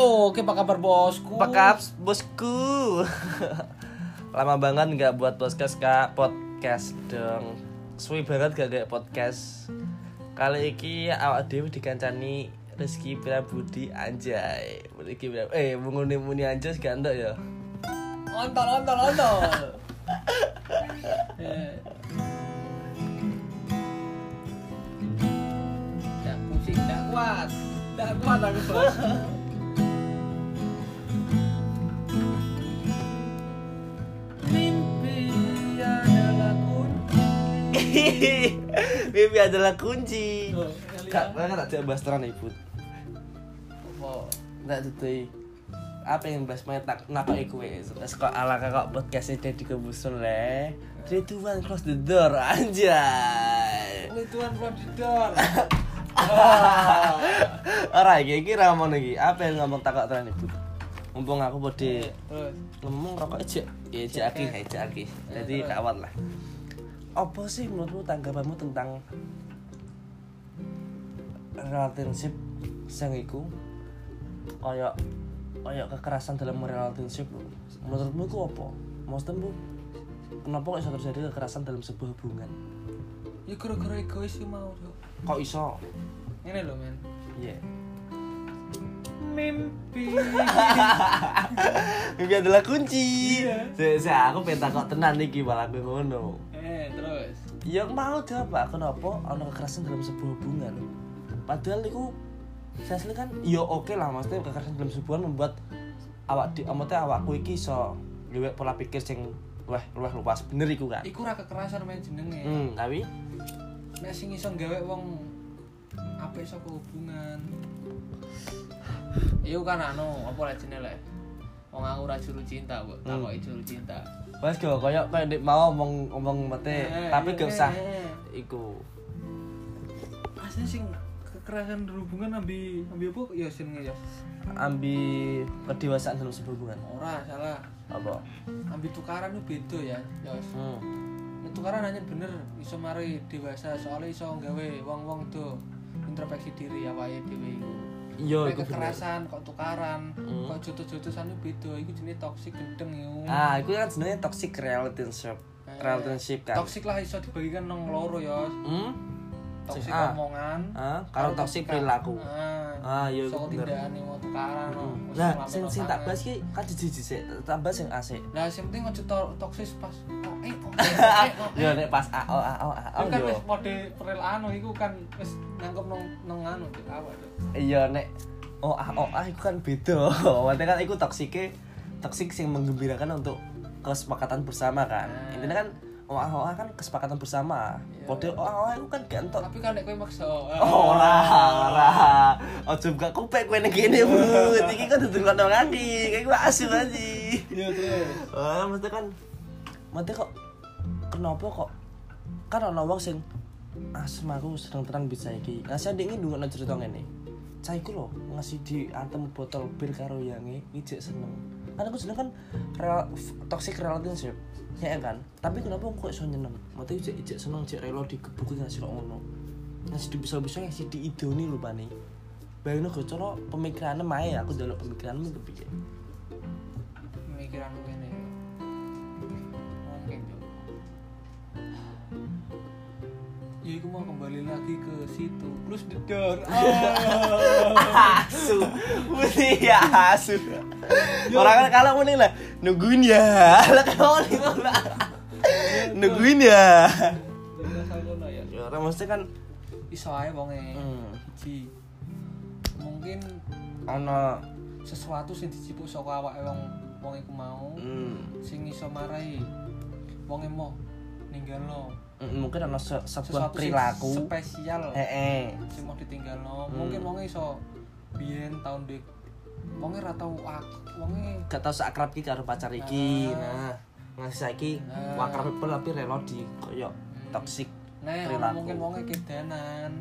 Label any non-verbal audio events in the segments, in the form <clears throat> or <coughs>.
Oke, apa kabar bosku? Pekaps bosku. <laughs> Lama banget nggak buat podcast kak podcast dong. Suwi banget gak kayak podcast. Kali ini awak dewi dikancani Rizky Prabudi anjay. Rizky Prabudi eh menguni muni anjay gak entuk ya. Ontol, ontol, ontol. <laughs> Eh. Nggak pusing, nggak kuat. Nggak kuat aku bos. <laughs> Mimpi adalah kunci. Oh, Kak, kan tak ada bahas terang ibu. Apa? Nggak tuh apa yang bahas main tak napa iku wes kok ala kakak podcast ini di kebusun le Three two one close the door anjay Ini tuan from the door. <laughs> Ora iki iki ra ngono iki. Apa yang ngomong takok tenan ibu? Mumpung aku bodi ngomong rokok aja. Ya aja aki, aja aki. Jadi kawat lah. Apa sih menurutmu tanggapanmu tentang relationship sing iku kayak kayak kekerasan dalam relationship. Menurutmu itu apa? Maksudmu kenapa kok bisa terjadi kekerasan dalam sebuah hubungan? Ya gara-gara egois sih mau. Cuk. Kok iso? Ini loh men. Iya. Mimpi. <laughs> Mimpi adalah kunci. Saya, aku pengen takut tenan iki malah aku ngono. Terus. Ya mau jawab kenapa ada kekerasan dalam sebuah hubungan. Padahal itu saya kan ya oke lah maksudnya kekerasan dalam sebuah hubungan membuat awak di maksudnya awakku iki iso luwih pola pikir sing luwih luwih luas bener iku kan. Iku ra kekerasan men jenenge. Hmm, tapi Nek sing iso gawe wong apik saka hubungan. Iku kan anu, apa lah jenenge lek. Wong aku ra juru cinta, kok. Hmm. Takoki juru cinta. Wes go koyo koyo ndek mau ngomong ngomong mate Eh, tapi iya, gak usah eh, eh. iku. Asli sing kekerasan berhubungan ambi ambi apa ya jenenge ya. Ambi kedewasaan dalam sebuah hubungan. Ora salah. Apa? Ambi tukaran itu beda ya. Wis. Hmm. Tukaran hanya bener iso mari dewasa soalnya iso gawe wong-wong do introspeksi diri awake dhewe iku. Iku bener. kekerasan kok tukaran, Hmm. kok jotos-jotosan itu beda. Iku jenenge toxic gendeng iku. Ah, itu kan sebenarnya toxic relationship. Eh, Relationship kan. Toxic lah iso dibagikan nang loro ya. Hmm? Toxic Sing A. omongan. Ah, kalau toxic perilaku. Ah, Ah, iya so bener. tindakan mau tukaran. no. Hmm. Nah, sing sing tak bahas ki kan jiji sik, tambah sing asik. Nah, sing penting aja to- toksis pas oh, eh, eh. nek pas AO AO AO Itu kan wis mode perel anu iku kan wis nangkep nang nang anu awak. Iya nek oh ah oh ah iku kan beda. <laughs> Maksudnya kan iku toksike toksik sing menggembirakan untuk kesepakatan bersama kan. Nah. Intinya kan oh ah oh ah kan kesepakatan bersama. Iya. Kode oh ah oh ah iku kan gak entuk Tapi kan nek kowe maksa. <laughs> Ora, ora. Ojo buka kupek kowe ning kene, Bu. Iki kan dudu kono kaki. Kayak gue asu aja. Iya terus. Wah, mesti kan mesti kok kenapa kok kan ana wong sing asem aku sedang terang bisa iki. Ngasih ndek iki ndungokno cerita ngene. Iku lho ngasih di antem botol bir karo yange ijek seneng. Kan aku seneng kan real, toxic relationship. Ya kan? Tapi kenapa kok iso nyeneng? Mati ijek ijek seneng ijek rela digebuki ngasih kok ngono. Ngasih di bisa-bisa ngasih diidoni lho pane. Bayangno go cara pemikirannya mae aku ndelok pemikiranmu kepiye. Pemikiran ngene. Mungkin. Ya iku mau kembali lagi ke situ. Close the door. Ah. asu mesti ya asu orang kan kalau mending lah nungguin ya lah kalau nungguin ya ya. ya orang mesti kan Iso ae wonge. hmm. Mungkin ono sesuatu sing dicipuk saka awake wong wong iku mau hmm, sing iso marai wong mau ninggalno mm, mungkin ono se- sebuah perilaku. spesial. Eh eh sing mau ditinggalno Hmm. mungkin wonge iso biyen tahun dek wonge ra tau wonge gak tau seakrab ki karo pacar iki. Ah. nah ngasih saiki Ah. wakrab people tapi rela di koyo toxic nah Perilaku. mungkin wonge kedanan.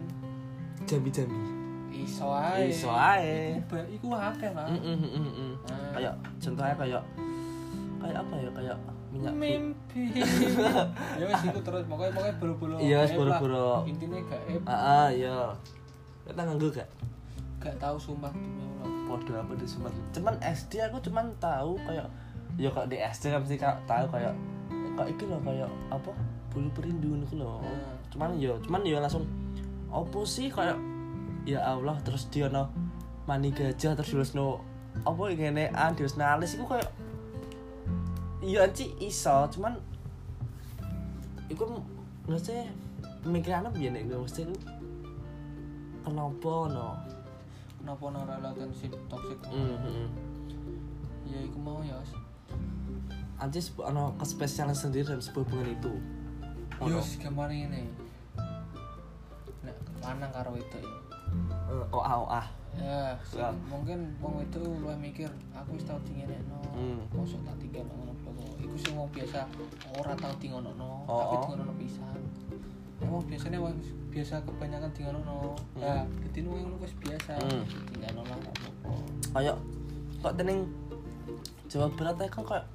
Jambi-jambi iso ae Iso ae. iku akeh lah Mm, mm, mm, mm, mm. Ah. kayak contohnya kayak kayak apa ya kayak minyak mimpi <laughs> ya wis iku terus pokoknya pokoknya buru-buru Iya, lah. buru-buru. intine gak gaib ah ah, iya kita nganggo gak gak tahu sumpah demi Allah podo apa di sempat cuman SD aku cuman tahu kayak ya kok di SD kan mesti tahu kayak kok iki loh kayak apa bulu perindu itu loh Hmm. cuman ya cuman ya langsung opo sih kayak ya Allah terus dia no mani gajah terus terus no apa ini an terus alis itu kayak iya anci iso cuman itu nggak sih pemikirannya biar nih gue mesti itu kenapa no kenapa nang relationship toxic? Hmm, hmm. ya iku mau ya anci sebuah ano kespesialan sendiri dalam sebuah hubungan itu. Ono. sih gampang ini. Nek lanang karo itu Eh, oh ah oh ah ya Ya. mungkin wong itu luwih mikir aku wis tau dingenekno Hmm. mosok tak tinggal ngono bloko iku sing wong biasa ora tau dingono Oh, tapi oh. dingono pisan nek wong biasanya wong biasa kebanyakan dingono ya dadi wong ngono wis biasa Hmm. dingono lah apa-apa kayak kok tening Jawa Barat kan kayak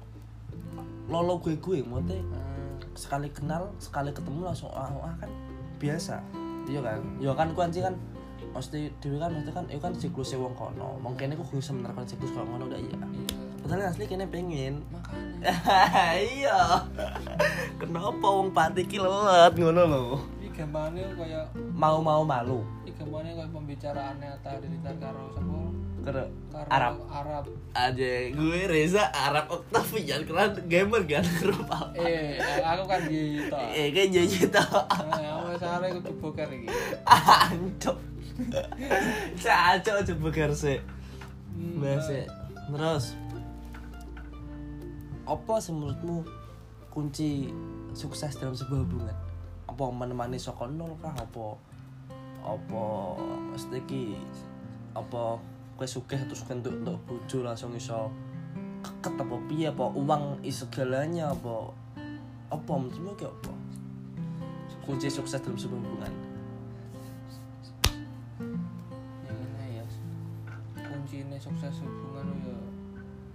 lolo gue gue maksudnya Hmm. sekali kenal sekali ketemu langsung ah, ah kan biasa iya kan iya kan ku anci kan mesti dewi kan mesti kan itu kan siklusnya wong kono. Mungkin aku bisa menerapkan siklus kalau ngono udah iya. Iya. Padahal asli kene pengen. Makanya. <laughs> Iya. Kenapa wong pati ki lelet ngono lho? Iki gambane kaya mau mau malu. Iki gambane kaya pembicaraane Atta Halilintar karo sapa karo Arab. Arab. Aja gue Reza Arab Octavian keren gamer kan <laughs> rupa. Eh aku kan gitu. Eh kayak jadi tau Nah, aku sare kudu boker iki. <laughs> Ancok. Cacok coba kerse. Hmm, Bahasa. Terus apa sih menurutmu kunci sukses dalam sebuah hubungan? Apa menemani saka nol kah apa? Apa mesti ki apa kowe sugih terus kentuk untuk bojo langsung iso keket apa piye apa uang is segalanya apa apa menurutmu ki apa? Kunci sukses dalam sebuah hubungan. Sukses hubungan yo.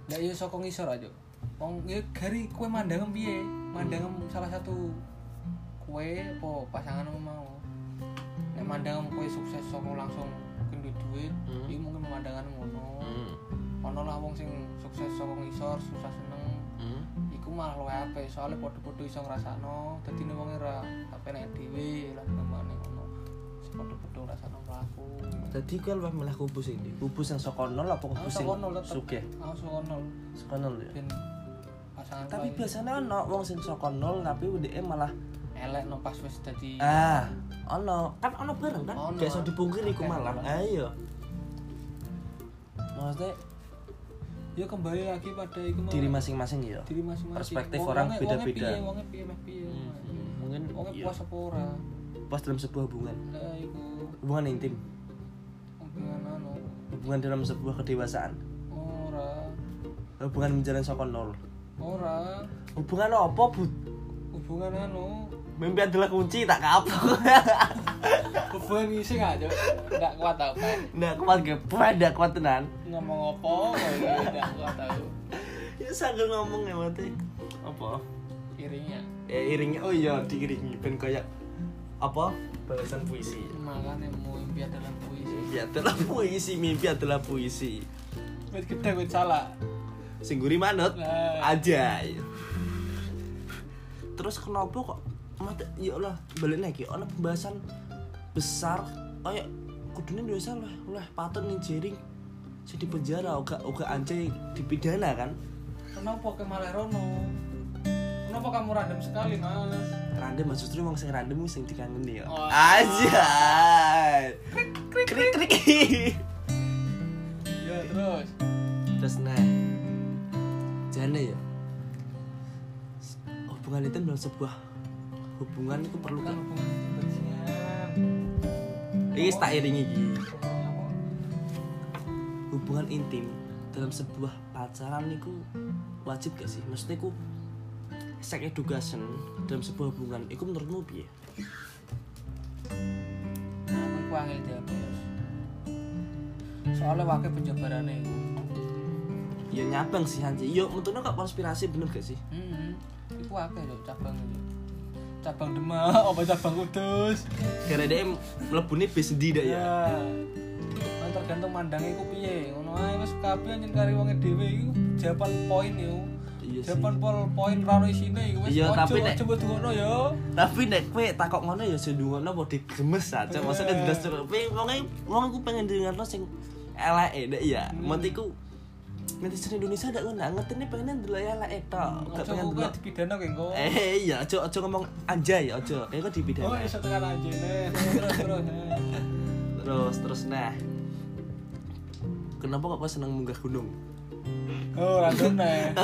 Lah yo saka ngisor aja. Wong ya gari kowe mandang piye? Mandang salah satu kowe apa pasanganmu mau. Nek mandang kowe sukses saka langsung kendut duit, Hmm. iki mungkin pemandangan ngono. Hmm. Ono lah wong sing sukses saka ngisor, susah seneng. Hmm. iku malah luwih apik soalnya padha-padha iso ngrasakno dadi nek wong ora kepenek dhewe lah Tadi kan lu malah kubus ini. Kubus yang saka nol apa kubus yang nol tetep sugih? aku saka nol Saka nol ya. ben pasangan Tapi wae biasanya ono wong sing saka nol tapi UDE malah elek no pas wis dadi ah ono kan ono bareng kan gak iso dipungkiri iku malah. Ayo. Maksudnya ya kembali lagi pada mau diri masing-masing ya. diri masing-masing Perspektif orang beda-beda. Mungkin wonge iya. puas apa ora Pas dalam sebuah hubungan, hubungan intim, hubungan anu hubungan dalam sebuah kedewasaan, ora hubungan menjalin saka nol. ora Hubungan apa, Bud? hubungan anu Mimpi adalah kunci tak kapok. <laughs> hubungan ngisi nggak Cuk? nggak kuat tau Pak. Nggak kuat gak? Nggak kuat tenan. ngomong apa nggak kuat tau <laughs> Ya sambil ngomong ya mati. Apa? iringnya Eh iringnya oh iya diiringi ben kayak apa? Balasan puisi. makanya mau impian dalam puisi Mimpi adalah puisi, mimpi adalah puisi. wit gede wit salah. Singguri manut Nah. aja. Terus kenapa kok mati? Ya Allah balik lagi ono pembahasan besar. Kayak kudune biasa lah oleh patut nih jering. Si di penjara oga oga anjay dipidana kan? Kenapa ke malah Rono kenapa kamu random sekali mas random mas. Justru emang sing random sing dikangeni ya. Oh. aja krik krik krik ya terus. Terus nah. Jane ya. Hubungan itu dalam sebuah hubungan itu perlu kan ini tak iringi iki. Hubungan intim dalam sebuah pacaran itu wajib gak sih? Maksudnya ku sex education dalam sebuah hubungan itu menurutmu piye? Nah aku iku angel jawab ya soalnya wakil penjabarannya iku ya nyabang sih anjir yo menurutnya kok konspirasi bener gak sih? Hmm iku wakil yo cabang itu. Cabang demak <laughs> apa cabang kudus? Karena dia melebu nih bis di dah ya? Ya tergantung mandange iku piye. Ngono ae wis kabeh anjen kari wonge dhewe iku jawaban poin yo Iya jawaban pol poin raro isine iku wis Iya, tapi nek- coba dungono yo Tapi nek kowe takok ngono ya sing ndungokno padha gemes aja. Maksudnya Eh. jelas terus. Kowe wonge wong iku pengen dengarno sing eleke nek ya. Hmm. Mentiku netizen Indonesia ndak nggak ngerti nih pengen ndelok eleke tok. Gak ojo pengen kok ndelok. dipidana kayak engko Eh iya, aja aja ngomong anjay aja. Kayak kok oh dipidana. iso tekan anjene terus terus eh. Terus terus nah. Kenapa kok seneng munggah gunung? Oh random <laughs> nih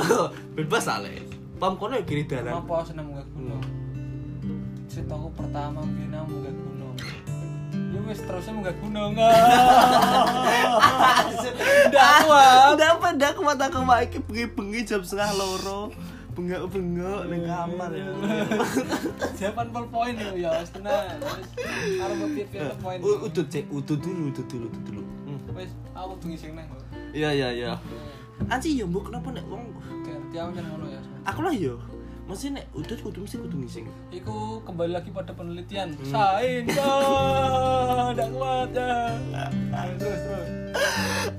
Bebas ale. Pam kono ya kiri dalan. Kenapa seneng munggah gunung? Ceritaku pertama bina munggah gunung. Ya wis terusnya munggah <laughs> gunung. Ndak kuat. Ndak apa ndak kuat aku mak iki bengi-bengi jam setengah loro. Bengok-bengok ning kamar ya. Jawaban pol poin yo ya wis tenan. Wis arep pol poin. Udut cek, udut dulu, udut dulu, udut dulu. Hmm. Wis aku tuh ngising nang. Iya iya iya. Anci ya mbok kenapa nek wong Ngerti aku jeneng ngono ya. aku lah yo. Mesti nek udut kudu mesti kudu ngising. Iku kembali lagi pada penelitian. Hmm. Sain <laughs> kok. Ndak kuat ya. Terus terus.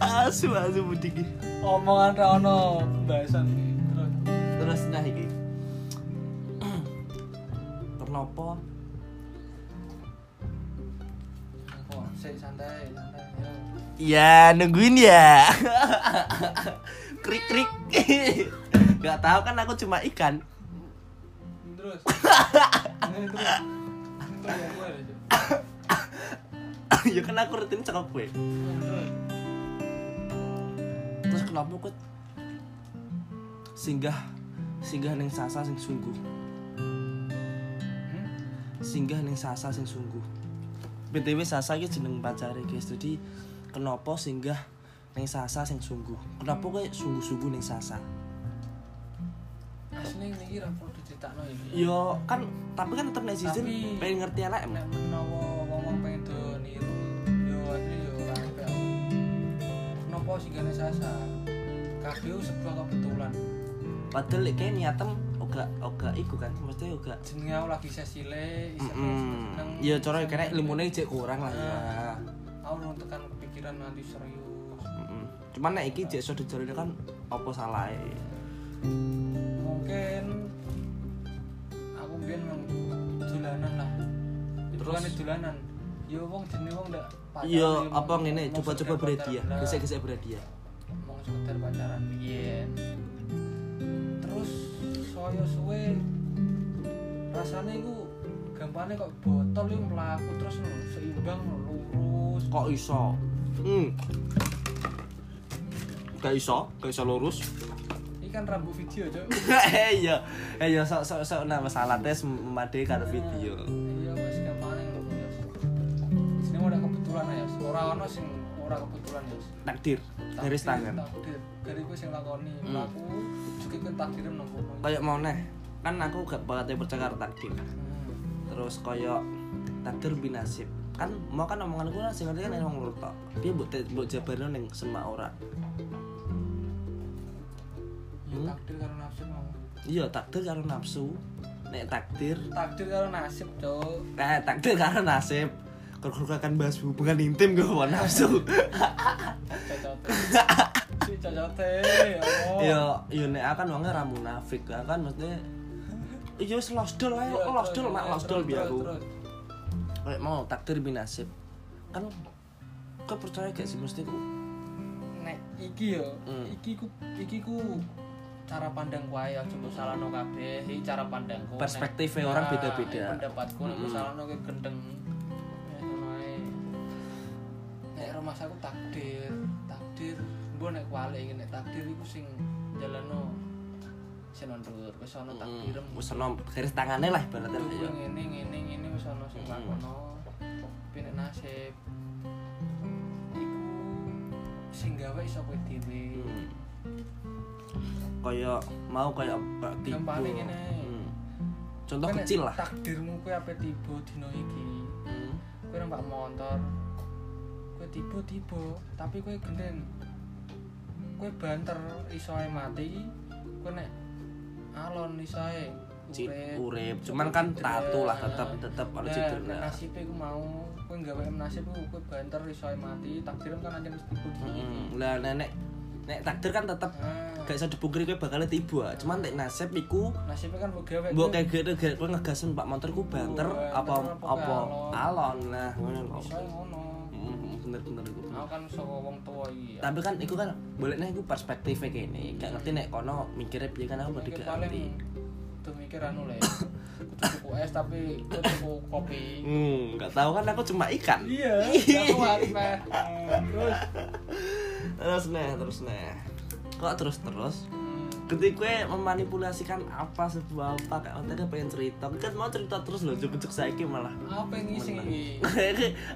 Asu asu mudik iki. Omongan ra ono pembahasan iki. Terus. Terus nah iki. <clears throat> Kenapa Kok sik santai, santai. Yo. Ya nungguin ya. <laughs> krik krik. Gak tahu kan aku cuma ikan. Terus. <laughs> <coughs> Ya kan aku rutin cakap gue. Terus. Kenapa kok singgah singgah neng sasa sing sungguh. Hmm? Singgah neng sasa sing sungguh. BTW Sasa iki jeneng pacare guys. Jadi kenapa singgah neng Sasa sing sungguh? Kenapa kowe sungguh-sungguh neng Sasa? Asli ini ra perlu dicetakno iki. Yo kan tapi kan tetep netizen pengen ngerti elek Nek menawa wong-wong pengen do niru, yo asli yo aku. Kenapa sih gane sasa? Kabeh sebuah kebetulan. Padahal kayak niatem oga oga iku kan, mesti oga. Jenenge aku lagi sesile, Mm seneng. Ya cara kena ilmune cek kurang lah ya. Aku tekan kepikiran nanti serius. Cuman nek iki cek iso dijalani kan apa salah mungkin aku biyen memang dolanan lah Terus? terus dolanan yo wong jenenge wong ndak pacaran, Iya, yo, apa ngene coba-coba berhadiah, pacaran. gesek-gesek berhadiah. mau sekedar pacaran biyen terus saya suwe rasanya iku gampangnya kok botol yo mlaku terus seimbang lurus Kok iso? Hmm. Gak iso, gak iso lurus. ini kan rambut video cok Eh <laughs> iya, eh iya sok sok sok nah masalah tes memade karo video. iya mas gampangnya ngono ya sini ada kebetulan ya ora ono sing ora kebetulan ya Takdir, garis tangan. takdir dari gue sing lakoni Hmm. mlaku juga ke takdirem nang kono Kayak mau neh, kan aku gak banget percaya karo takdir. Hmm. Terus koyo takdir binasib. Kan mau kan omongan gue sing ngerti kan emang lur tok. Dia mbok te- mbok jabarno ning semak ora. Ya, Hmm. takdir karo nafsu mau Iya, takdir karo nafsu. Nek takdir, takdir karo nasib cok eh takdir karo nasib. Kalau kita akan bahas hubungan intim gue sama nafsu. cocote. Yo, yo nek akan wongnya ra munafik, kan maksudnya Iya, wis losdol ae, Iya, losdol mak losdol biar aku. Kayak mau takdir binasib. Kan kau percaya gak sih mesti ku? nek iki yo Hmm. iki ku iki ku cara pandang wae aja mbok salahno kabeh iki cara pandangku Nek- Perspektifnya orang Nah, beda-beda. pendapatku nek mbok Mm-mm. salahno ke gendeng nek rumah aku takdir takdir mbok nek kuali iki nek takdir iku sing jalanno sing ndur wis ana takdirem Wis ono garis tangane lah ibaratnya ya. ngene ngene ngene wis ana sing Mm. lakono tapi nek nasib iku sing gawe iso kowe dhewe. Kayak mau kayak. Gampangnya ngene. Hmm. Contoh nek kecil lah. takdirmu kowe ape tiba dina iki Hmm. kowe numpak motor kowe tiba-tiba tapi kowe genden kowe banter iso ae mati kowe nek alon iso ae Cid- Urip. urip cuman kan tato lah tetap tetap Nah, cedera nek nasibe ku mau kowe gawe nasib ku kowe banter iso ae mati takdir kan aja mesti kudu Mm, lah nenek nek takdir kan tetap Ah, gak bisa dipungkiri kowe bakal tiba cuman nek nasib iku nasibnya kan mbok gawe mbok kayak gitu kayak kowe ngegasen Pak Montor ku banter apa apa alon. lah ngono lho iso ae ngono Mm, bener bener iku aku kan saka wong tuwa iki ya. tapi kan iku kan boleh nih iku perspektifnya kene gak ngerti nek kono mikirnya piye kan aku berarti gak ngerti tuh mikir anu. Kudu tuku es tapi tuku kopi. hmm gak tahu kan aku cuma ikan Iya, kuat meh. <laughs> Terus terus nih terus nih. Kok terus terus ketika gue memanipulasikan apa sebuah apa? Kayak otaknya pengen cerita. Kan mau cerita terus loh cukup saiki malah apa yang ngisi?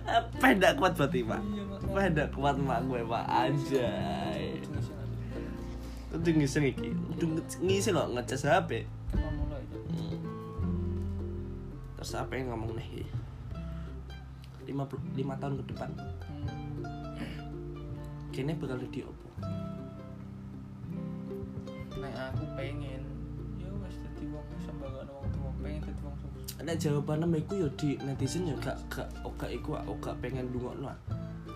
Apa <laughs> ndak kuat berarti pak. Iya, Mas. apa ndak kuat mak gue pak. Ngisi nanti. udah ngisi udah ngisi loh ngecas hp. Hmm. terus apa yang ngomong nih? Lima puluh lima tahun ke depan Hmm. kini bakal jadi apa Nek aku pengen ya wis dadi wong sembarangan wong tuwa pengen dadi wong sukses. Nek jawabannya iku ya di netizen ya gak gak gak iku aku gak pengen dungokno.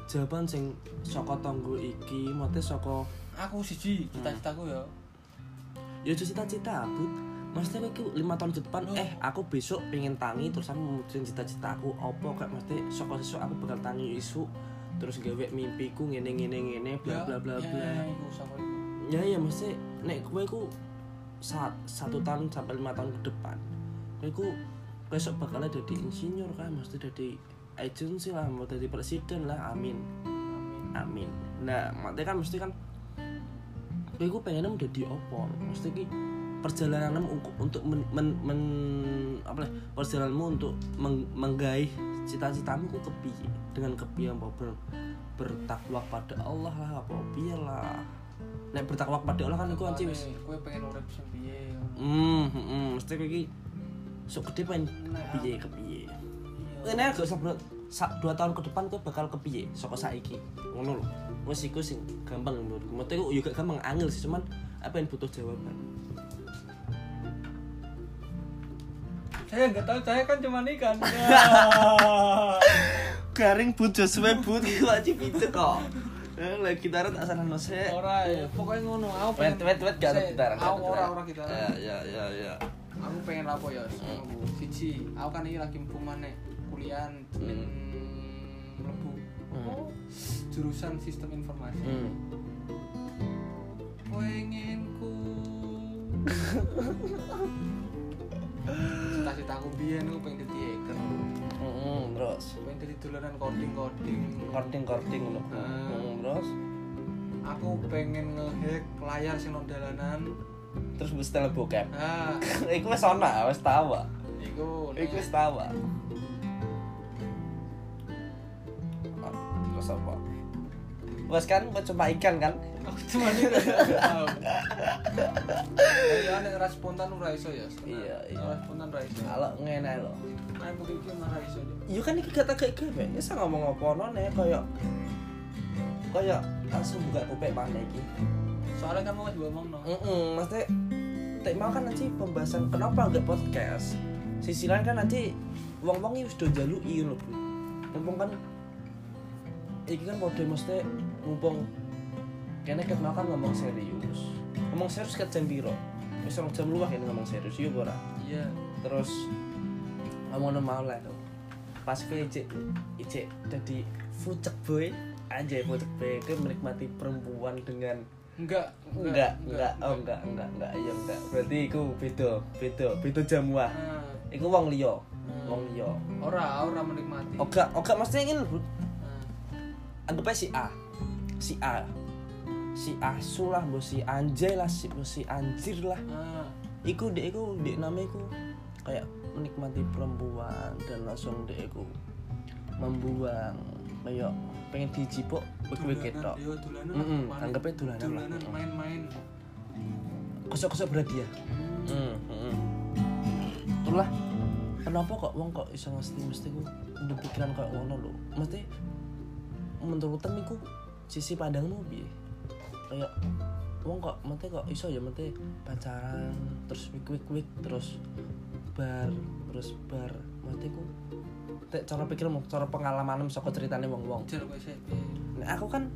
Jawaban sing saka tanggo iki mote saka Aku siji cita-citaku ya. ya cita-cita. Maksudnya kowe iki 5 tahun ke depan eh aku besok pengen tangi terus aku memutuskan cita-cita aku apa kayak mesti saka sesuk aku bakal tangi isu terus gawe mimpiku ngene ngene ngene bla bla bla bla. Ya, iku. Ya ya mesti nek kowe ku saat satu tahun sampai lima tahun ke depan kowe ku besok bakal jadi insinyur kan mesti jadi agensi lah mau jadi presiden lah amin Amin. amin nah makanya kan mesti kan kowe ku pengennya menjadi apa mesti ki perjalananmu untuk untuk men, men, men- apa lah perjalananmu untuk meng, menggaih cita-citamu ku kepiye dengan kepiye apa ber, bertakwa pada Allah lah apa piye lah. Nek bertakwa pada Allah kan iku anci wis. Kowe pengen urip sing piye? hmm hmm mesti kowe iki sok gede pengen kepiye kepiye Iya. ini gak usah bro sa, dua tahun ke depan kowe bakal kepiye saka saiki. Ngono lho. Wis iku sing gampang menurutku. Mesti iku juga gampang angel sih cuman apa yang butuh jawaban. Saya nggak tahu, saya kan cuma ikan. <laughs> garing bujo suwe but aja <laughs> itu kok Eh, lagi gitaran tak sana no se Ora ya, pokoknya ngono. Aku wet pengen wet wet gak ada gitaran Aku ora ora gitaran. ya ya ya ya Aku pengen apa ya? Siji, aku kan iki lagi mpu maneh kuliah jeneng mlebu. Hmm. Jurusan sistem informasi. hmm. Pengenku. <laughs> Cita-citaku biyen aku pengen dadi hacker. Hmm, terus Pengen dadi dolanan coding-coding. korting korting ngono Ah. Hmm, terus Aku pengen ngehack layar sing dalanan. terus wis tele bokep Ah, <laughs> iku wis ana wis tau ah. iku iku wis tau ah. Terus apa Bos kan coba ikan kan? aku cuma ini tahu. Ya nek ora spontan ora iso ya. Iya, iya. Ora spontan ora iso. Kalau ngene lho. Iya kan iki kata kayak gue, ya saya ngomong apa nih kayak kayak langsung buka kupek mana iki. Soalnya kan mau ngomong no. Heeh, maksudnya tak mau kan nanti pembahasan kenapa enggak podcast. Sisi lain kan nanti wong-wong iki wis do jaluki lho, Bro. Mumpung kan iki kan kode mesti mumpung kene ket mau kan ngomong serius. Ngomong serius ket jam piro? Wis jam luwih ini ngomong serius yo ora. Iya. terus ngomong mau lah tuh. Pas gue icik icik jadi fucek boy. Aja fucek boy. Gue menikmati perempuan dengan Enggak, enggak enggak oh enggak enggak enggak. Iya enggak. Berarti iku beda beda beda jamuah Nah, iku wong liya. Wong liya. Ora ora menikmati. oga oga mesti ingin bro Nah, anggap si A. Si A. Si asu lah mbok si anjay lah si mbok si anjir lah. Nah, iku dek iku dek nama iku kayak menikmati perempuan dan langsung dek iku membuang kayak pengen dijipuk begitu ketok Yo dolanan. Lah. Dolanan main-main. kosok-kosok berhadiah Hmm. hmm, itulah kenapa kok wong kok iso mesti mesti ku udah pikiran kayak ngono lho mesti menurut iku sisi pandangmu piye kayak wong kok mate kok iso ya mate pacaran terus wik wik wik terus bar terus bar. Mate ku tek cara pikirmu cara pengalaman saka ceritane wong-wong. Nah, aku kan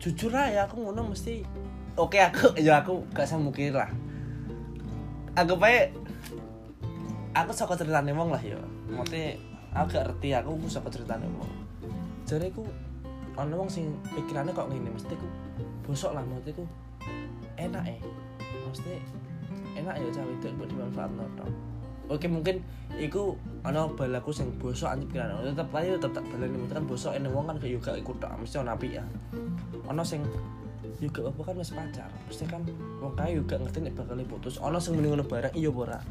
jujur aja aku ngono mesti oke aku <laughs> ya aku gak usah mukir lah. Aku bae aku saka ceritane wong lah ya mate aku gak ngerti aku ku saka ceritane wong. Jare ku ana wong sing pikirannya kok ngene mesti ku bosok lah mesti ku enak eh mesti enak ya cawe itu buat dimanfaatno tok Oke mungkin iku ana balaku sing bosok anjir pikiran tetep aja tetep tak mesti kan bosok ene wong kan kayak juga ikut tok mesti ana apik ya. Ana sing juga apa kan wis pacar mesti kan wong kae juga ngerti nek bakal putus. Ana sing mending ngono bareng iya ora?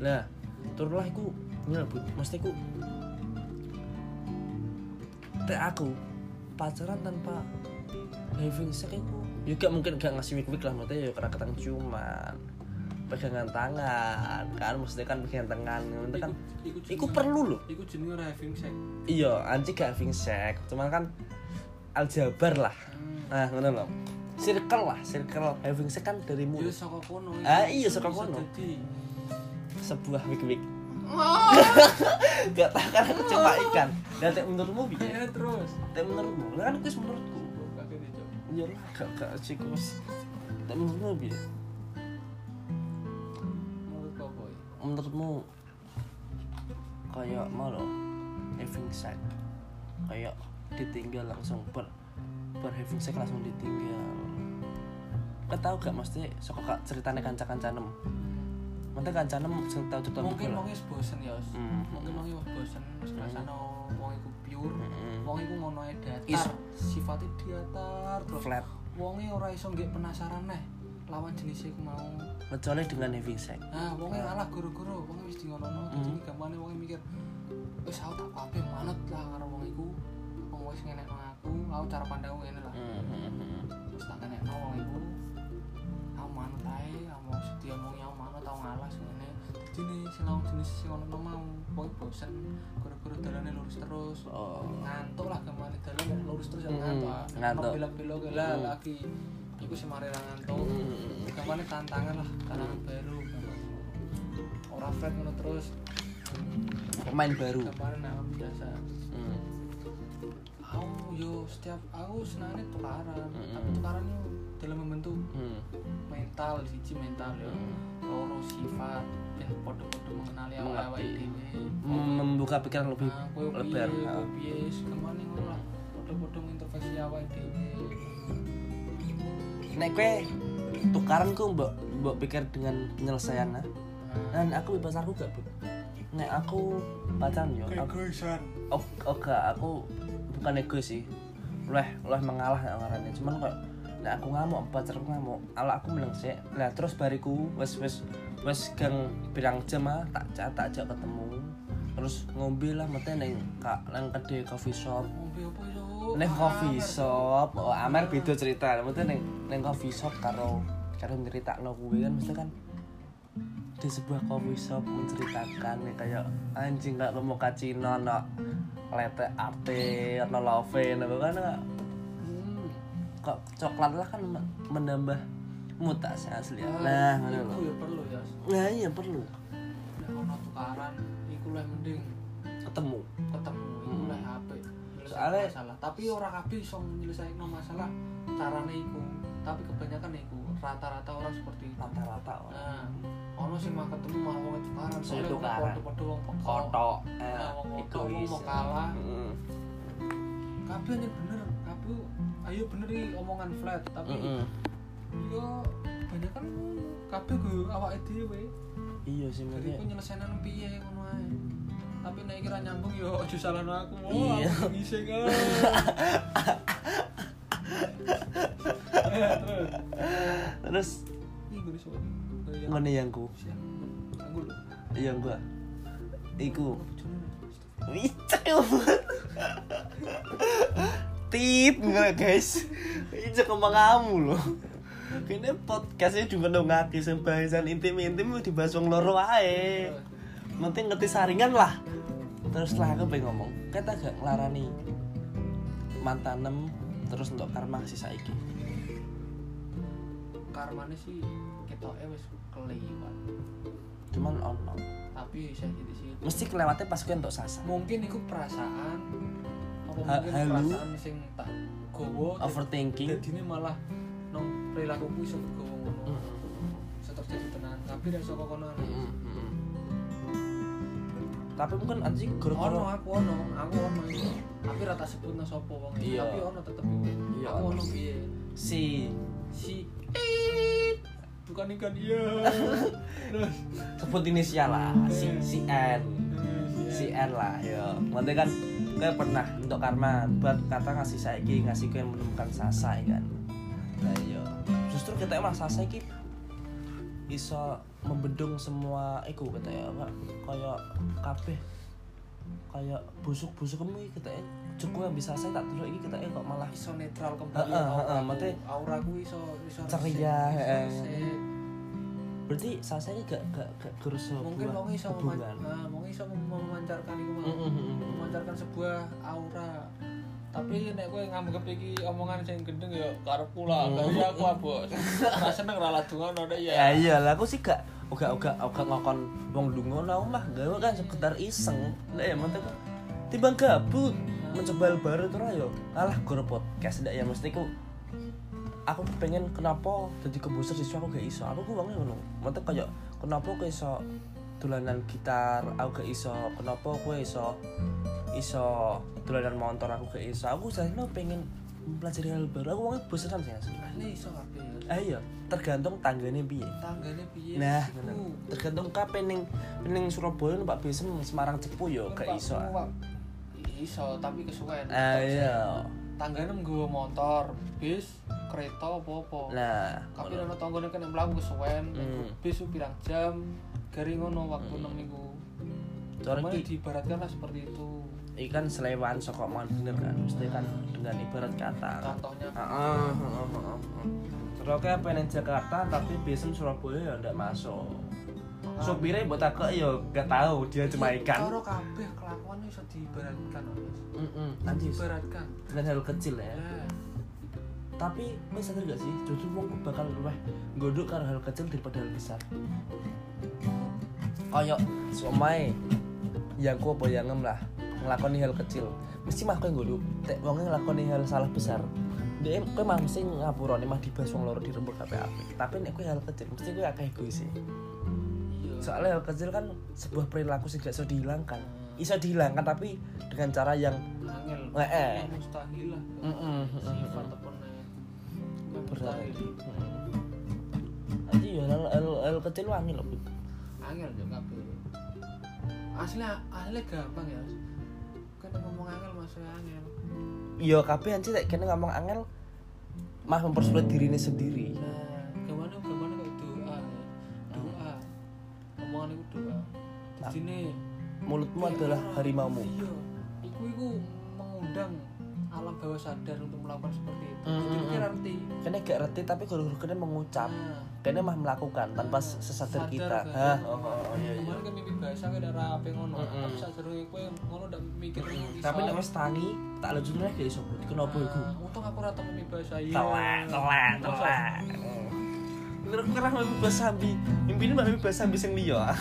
Lah turunlah iku nyelebut mesti ku tek aku pacaran tanpa having sex iku juga mungkin gak ngasih wik-wik lah maksudnya ya karena ketang ciuman pegangan tangan kan? Maksudnya kan pegangan tangan itu kan Iku iku perlu loh. Iku jenenge ora having sex. iya anjing gak having sex cuman kan aljabar lah. Nah ngono loh circle lah circle. Having sex kan dari mulut. Saka kono. Ah, iya, saka kono. sebuah wik-wik. <laughs> Gak tahu kan aku cuma ikan. Dan tek menurutmu bi Ya terus. tek menurutmu. Kan kuis menurutku. Iya lah gak gak cikus tek menurutmu bi menurutmu kayak mau loh having sex kayak ditinggal langsung ber ber having sex langsung ditinggal kan tahu gak mesti sok kak ceritanya kanca kancanem Nanti cerita Mungkin wong wis bosen ya. Hmm. Mungkin wong wis bosen wis rasano wong iku pure. Mm-mm. Wong iku ngono ae datar. Sifatnya datar terus. flat Wonge ora iso nggih penasaran neh lawan jenis iku mau. kecuali dengan having sex Nah, wonge alah guru-guru, wonge wis di Hmm. jadi gampane wonge mikir wis aku tak kabeh manut lah karo wong iku. Wong wis ngenekno aku, aku cara pandangku ngene lah. Wis tak ngenekno wong iku. Aku manut ae, aku mau setia mau aku manut aku ngalas ngene. Dadi nih sing lawan jenis sing ngono mau wong bosen guru-guru dalane lurus terus. oh Ngantuk lah gampane dalan lurus terus ya Hmm, ngantuk. ah. ngantuk. Belok-belok lah Hmm. lagi. Iku sing mari ra ngantuk. Mm. Gampangnya tantangan lah, tantangan baru gampang. Ora flat ngono terus. pemain baru Gampangnya nah biasa. Hmm. Aku yo setiap aku senangnya tukaran, Mm-mm. tapi tukaran yo dalam membentuk Hmm. mental, siji mental yo. Loro sifat, ben podo-podo mengenali dhewe. Mem- membuka pikiran lebih Nah, lebar piye, Ha. kowe piye, ngono lah. Podo-podo introspeksi awak dhewe. Nek kowe tukaran ku mbok mbok pikir dengan penyelesaian nah. dan aku bebas aku gak bu. Nek aku pacaran yo aku Kegoisan. oh, oh gak aku bukan egois sih. Leh leh mengalah nek ngarannya. Cuman kok nek aku ngamuk pacarku ngamuk ala aku meneng sih lah terus bariku wes wes wes gang pirang jam ah tak cak tak ajak ketemu. Terus ngombe lah mete neng kak neng kedai coffee shop. Ngombe apa? Neng coffee shop oh amer beda cerita mesti neng neng coffee shop karo karo cerita no kuwi kan mesti kan di sebuah coffee shop menceritakan ya kayak anjing gak mau kacino no lete arte no love no kan Hmm. kok coklat lah kan men- menambah mutas asli ya. Ah, nah ngono iku lho ya perlu ya. nah iya perlu Nek ono tukaran iku mending ketemu Soalnya- masalah, tapi ora kabeh iso nyelesaikno masalah carane iku. Tapi kebanyakan iku rata-rata orang seperti itu. rata-rata orang Nah, ono sing mah ketemu malah wong tukaran, soalnya padha-padha wong kotok egois mau kalah. Mm. Kabeh bener, kabeh ayo bener iki omongan flat, tapi yo banyak kan kabeh go awake dhewe. iya sih Jadi maksudnya aku nyelesain piye ngono ae. Tapi nek kira nyambung yo aja salahno aku. Oh, Iya. aku ngising. Eh, terus. ngene yang ku. Aku lho. iya gua iku. Icek Tit nggak guys Icek ngomong kamu loh Kayaknya podcastnya cuma ngaki Sembahasan intim-intim dibahas wong loro ae Nanti ngerti saringan lah. Terus lah aku pengen ngomong Kita gak ngelarani Mantanem Terus untuk karma si saiki. Karmane sih ketoknya wis kelewat. Cuman ono. Tapi saya gitu sih mesti kelewatnya pas gue untuk sasa mungkin itu perasaan. Apa Ha- mungkin halu. perasaan sing tak gowo overthinking. jadi ini malah nong perilaku ku iso gowo ngono iso terjadi tenan. Tapi ra iso kono tapi mungkin anjing ono gara-gara aku ono aku ono tapi rata sebut no sapa wong. Iya. tapi ono tetep iku. Iya, aku ono. ono piye? Si. Si. Bukan ikan iya. <laughs> Sebut inisial lah si si N. Si si N. Lah ya nanti kan gue pernah untuk karma buat kata ngasih saiki ngasih gue yang menemukan sasa ya kan? Nah iya. Justru kita emang sasa iki iso membendung semua iku kata ya Pak. kayak kabeh kayak busuk-busuk kamu kita ya cukup yang bisa saya tak dulu ini kita kok malah iso netral kembali auraku. maksudnya auraku iso iso ceria, heeh. berarti ini gak gak gak gerus mungkin wong iso meman- nah, wong iso mem- memancarkan mau mm. memancarkan sebuah aura tapi nek kowe nganggep iki omongan sing gendeng ya karepku lah Mm. gak aku ah, bos. Ora seneng ra ladungan ada ya ya iya lah aku sih gak uga uga uga ngokon wong dungo nau mah gawe kan sekedar iseng. Lah ya mantep timbang gabut mencoba baru tuh yo alah gue podcast ndak ya mesti ku aku pengen kenapa jadi komposer siswa aku gak iso. Aku ku wongnya ngono. Mantep kayak kenapa aku iso dolanan gitar aku gak iso kenapa aku iso iso dolanan motor aku gak iso. Aku jadi pengen mempelajari hal baru. Aku wongnya bosenan sih asli asli iso kabeh ya. Ah iya. Tergantung tanggane piye. Tanggane piye Nah, bener. tergantung kape ning ning Surabaya numpak bis Semarang Cepu yo gak Numpak iso. iso tapi kesuwen Ah iya. tanggane nggawa motor bis kereta apa-apa. Nah, tapi ono tanggane kan mlaku kesuwen Hmm. bis pirang jam gari ngono waktu Hmm. Cara Cuman diibaratkan lah seperti itu iki kan selewaan saka man bener kan. Mesti kan dengan ibarat kata. contohnya Heeh, heeh, heeh. Terus kayak pengen Jakarta tapi bisem Surabaya ya ndak masuk. Sopirnya buat aku ya gak tahu dia cuma ikan. Karo kabeh kelakuan iso diibaratkan. Heeh, anjir. diibaratkan Dengan hal kecil ya. ya Tapi lu sadar gak sih, justru wong bakal luweh nggodok karo hal kecil daripada hal besar. Kayak somai yang ku apa yang ngem lah ngelakoni hal kecil. Mesti mah kowe nggodok, tek wong ngelakoni hal salah besar. Dia kowe mah mesti ngapurane mah dibahas wong loro dirembuk kabeh apik. Tapi nek kowe hal kecil mesti kowe akeh egois sih. iya Soalnya hal kecil kan sebuah perilaku sing gak iso dihilangkan. Iso dihilangkan tapi dengan cara yang angel Eh, mustahil lah sifat apa nih berat. Nanti ya hal, hal, hal kecil wangi loh. Angel juga kabeh. Asli asli gampang ya kan ngomong angel masuk angel. Iya kabeh anjir nek kene ngomong angel mah mempersulit dirinya sendiri. nah gimana gimana kok doa ya? Doa. Omongan itu doa. Nah. di sini Mulutmu adalah harimaumu. iya. Iku iku mengundang alam bawah sadar untuk melakukan seperti itu Mm, jadi mm, kira mm. arti Kene gak ngerti tapi guru-guru kene mengucap. nah Kene mah melakukan tanpa sesadar Sadar kita. Hah, oh, oh, oh, iya iya. kemarin kan mimpi bahasa kan ada apa ngono Mm, mm. tapi saat seru kowe ngono udah mikir ngono Tapi nek wis tangi tak lanjutne gak iso. Bud. Kenapa iku? Nah, untung aku rata mimpi bahasa iya Telek, telek, telek. Terus kira mimpi bahasa sambi. Mimpine mah mimpi bahasa sambi sing liya.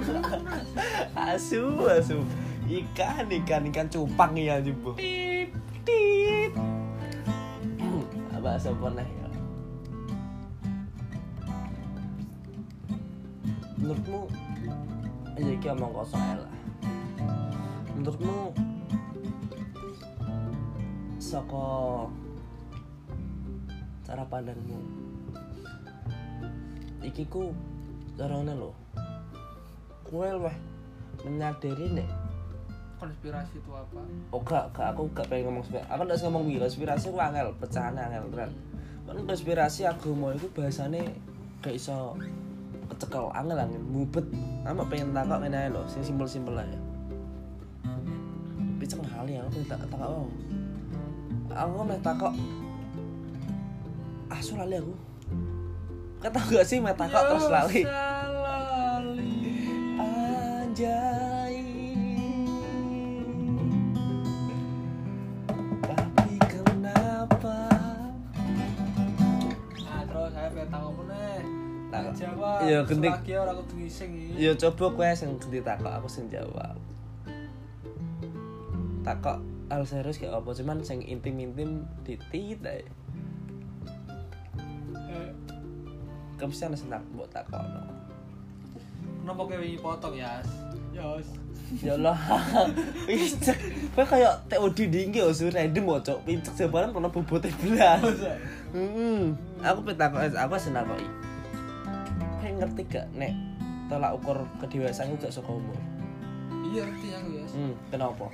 <laughs> asu, asu. Ikan, ikan, ikan cupang ya jumbo. Tit. Bahasa nih ya? Menurutmu, ya iki omong kosong ae lah. Menurutmu, saka cara pandangmu iki ku carane lho kowe luweh menyadari nek konspirasi itu apa? Oh gak, gak aku gak pengen ngomong konspirasi. Aku ndak ngomong wira konspirasi ku angel pecahan angel kan kan konspirasi agama itu bahasane gak iso kecekel angel angel mubet. Ama pengen takok ngene lho sing simpel-simpel ae. Piceng hal ya aku tak takok wong. Aku meh takok asu lali aku. Tau gak sih meh takok terus lali? lali. Anjay Ya, genting. Selagi ora kudu ngising iki. Ya coba kowe sing ganti takok aku sing jawab. Takok hal serius kayak apa cuman sing intim-intim titit ae. Eh, Kamu sih ana sing tak mbok takokno. Kenapa kowe wingi potong, Yas? Yas. Ya Allah. <laughs> Pincek. Kowe kayak TOD dinggi osu random cok. Pincek jabaran kono bobote belas. Heeh. Aku petakok aku takoki. Kowe ngerti gak nek tolak ukur kedewasaan itu gak saka umur? Iya ngerti aku, Yas. Hmm, kenapa?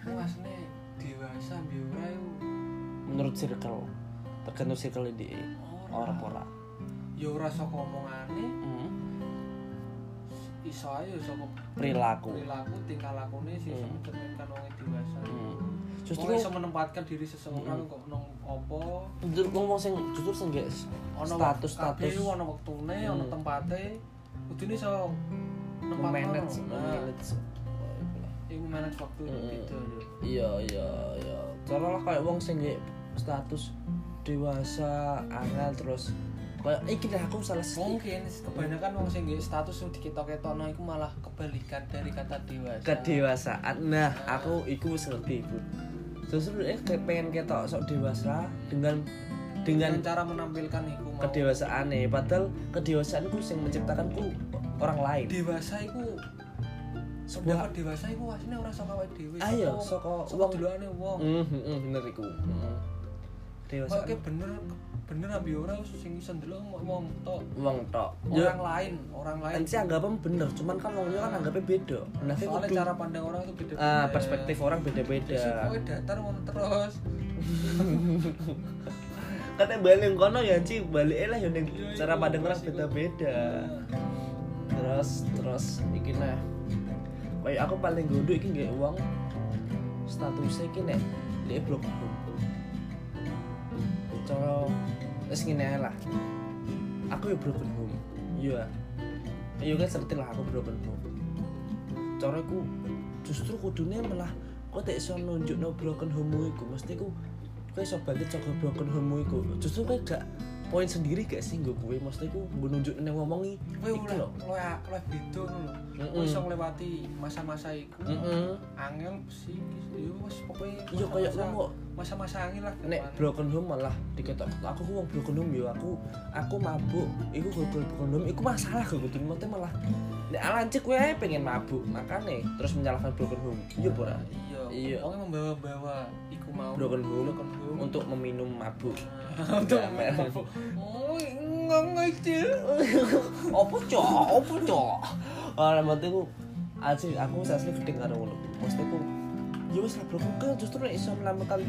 Aku asline dewasa yo. Menurut circle tergantung circle di orang ora. Ya ora saka omongane, Hmm. iso ae saka Perilaku. perilaku tingkah lakune sih Hmm. mencerminkan wong dewasa. Hmm. Justru Justru iso menempatkan diri seseorang kok nang apa justru ngomong sing jujur sing gak ono status kabeh status ono wektune, ono Hmm. tempate. Kudune iso manage Nah, manage. iku manage waktu Hmm. gitu. Iya iya iya. Cara lah kayak wong sing status dewasa, angel terus kayak iki lah aku salah sih. Mungkin kebanyakan wong sing status sing diketok-ketokno iku malah kebalikan dari kata dewasa. kedewasaan. Nah, aku iku wis ngerti, Bu. Justru eh pengen ketok sok dewasa dengan dengan dengan cara menampilkan iku mau. kedewasaan nih padahal kedewasaan ku yang menciptakan ku orang lain. Dewasa iku sebuah dewasa iku asline ora saka awake dhewe. ayo saka- saka saka wong. wong. hmm hmm, hmm, bener iku. Kedewasaan Kok bener bener ambi ora sing iso ndelok wong tok. wong tok ya Orang lain, orang lain. sih anggapnya bener cuman kan wong kan anggapnya beda nah Soalnya kudu cara pandang orang itu beda-beda. ah perspektif orang beda-beda Pokoknya datar ngono terus. <laughs> katanya balik kono ya Ci balik lah ya ning Iya, cara iya, pandang orang pasti. beda-beda terus terus iki nah kayak aku paling godo iki nggak uang statusnya iki nek dia blok cara wis ngene lah. Aku ya broken home iya. Iya kan ngerti lah aku broken home cara aku justru kudune malah kok tak iso nunjukno broken home iku? Mesti ku kowe iso bangkit saka broken home iku. Justru kowe gak poin sendiri gak sih gue kowe? Mesti ku mbok nunjuk nang ngomongi Kowe iki oleh lho. oleh oleh beda. Mm-mm. Kowe iso nglewati masa-masa iku. heeh Angel psikis ya wis pokoke iya kayak kok masa-masa angin lah nek broken home malah diketok. Aku ku wong broken home yo? Aku aku mabuk. Iku gue broken home. Iku masalah gue mate malah nek alancik kowe ae pengen mabuk makane terus menyalahkan broken home. Iya ora? Iya Iya. pokoknya membawa-bawa iku mau broken home broken home. untuk meminum mabuk. <laughs> Untuk Ya, men. oh enggak ngecil <laughs> apa cok apa cok ah mate ku asli aku asli gedeng karo ngono. Mesti ku ya wis lah broken home justru iso menemukan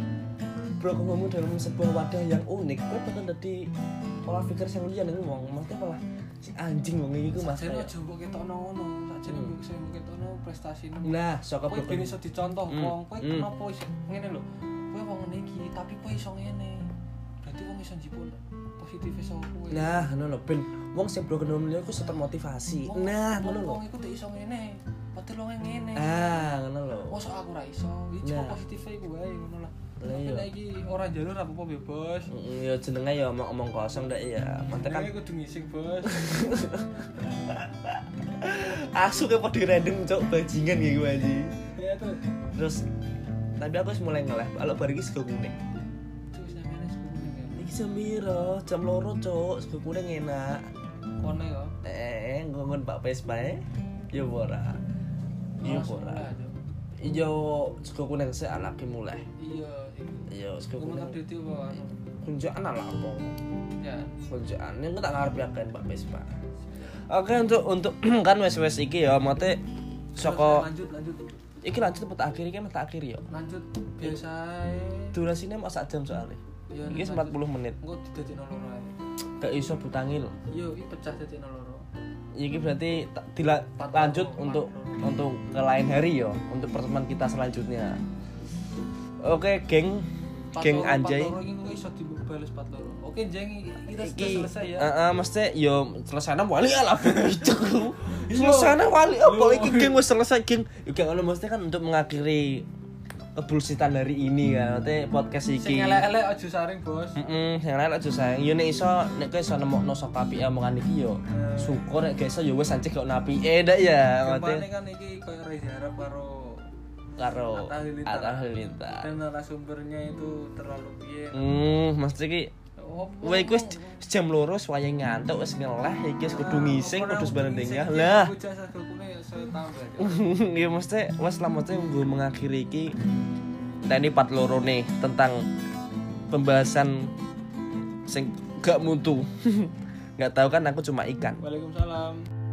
broken home dalam sebuah wadah yang unik kowe bakal dadi pola pikir sing liya ning wong. Mesti malah si anjing wong iki ku mas Sajane kayak- aja mbok ketokno ngono. Sajane Hmm. mbok sing ketokno prestasine nah saka kowe ben iso dicontoh Hmm. wong. Kowe Hmm. kenapa iso ngene lho? Kowe wong ngene iki tapi kowe iso ngene. Berarti wong iso njipun positif iso kowe. Nah ngono lho ben. Wong sing broken home liya ku iso termotivasi nah ngono lho. wong iku iso ngene padahal wong ngene ah ngono lho. Mosok aku ra iso. Iki cuma Nah. positif iku wae ngono lah. Tapi iya. nek iki ora jalur apa-apa bebas Mm, ya jenenge ya omong-omong kosong ndak ya mate kan Nek kudu ngising bos. <laughs> Asu ke podi random cok bajingan kayak gue aja ya tuh terus tapi aku mulai ngeleh. Kalau bar iki sego kuning. Ya. iki jam piro? Jam loro cok sego kuning enak. Kone ya. eh ngongon Pak Vespa eh ya ora iya aja. iya sego kuning sih anaknya mulai. Iya, iya. Kuwi kuning update apa? Kunjaan ala apa? Ya. kunjaan yang tak ngarep yakin Pak. Vespa oke untuk untuk <clears throat> kan wes wes iki ya mate soko lanjut lanjut iki lanjut tempat akhir iki tempat akhir ya? Lanjut. Biasa durasinya mau sak jam soalnya. Iya, iki lanjut. 40 menit. Engko didadekno loro ae. gak iso butangil. Iya, iki pecah dadekno loro. iki berarti ta- dila- Empat lanjut loro, untuk untuk ke lain hari ya untuk pertemuan kita selanjutnya. Oke geng. Geng anjay empat loro iki engko iso dibales 4 loro. Oke, Jeng, kita sudah selesai ya. Heeh, mesti yo selesai wali lah itu selesai wali apa? Iki geng wis selesai geng. Yo geng mesti kan untuk mengakhiri kebullshitan hari ini kan maksudnya podcast sing iki elek-elek aja saring bos Heeh, yang lain aja sayang. Yo nek iso nek kowe iso nemokno saka apike omongan iki yo. Eh. Syukur nek gak iso yo wis ancik kok napi. Eh ndak ya, maksudnya kan iki koyo Reza Arab karo karo Atta Halilintar. Dan narasumbernya itu terlalu piye Hmm, mesti iki Wah, iku wis jam loro wayah ngantuk wis ngeleh iki wis kudu ngising kudu sebarendengnya. Lah, ya ya. <laughs> Mesti wes lah mesti gue mengakhiri iki. Ini part loro nih tentang pembahasan sing gak mutu. <laughs> Nggak tahu kan aku cuma ikan. Waalaikumsalam.